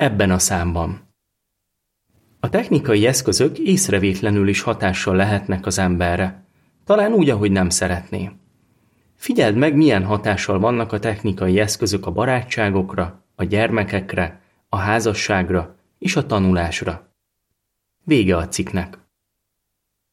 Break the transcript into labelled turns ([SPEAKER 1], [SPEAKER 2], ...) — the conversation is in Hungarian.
[SPEAKER 1] Ebben a számban. A technikai eszközök észrevétlenül is hatással lehetnek az emberre, talán úgy, ahogy nem szeretné. Figyeld meg, milyen hatással vannak a technikai eszközök a barátságokra, a gyermekekre, a házasságra és a tanulásra. Vége a cikknek.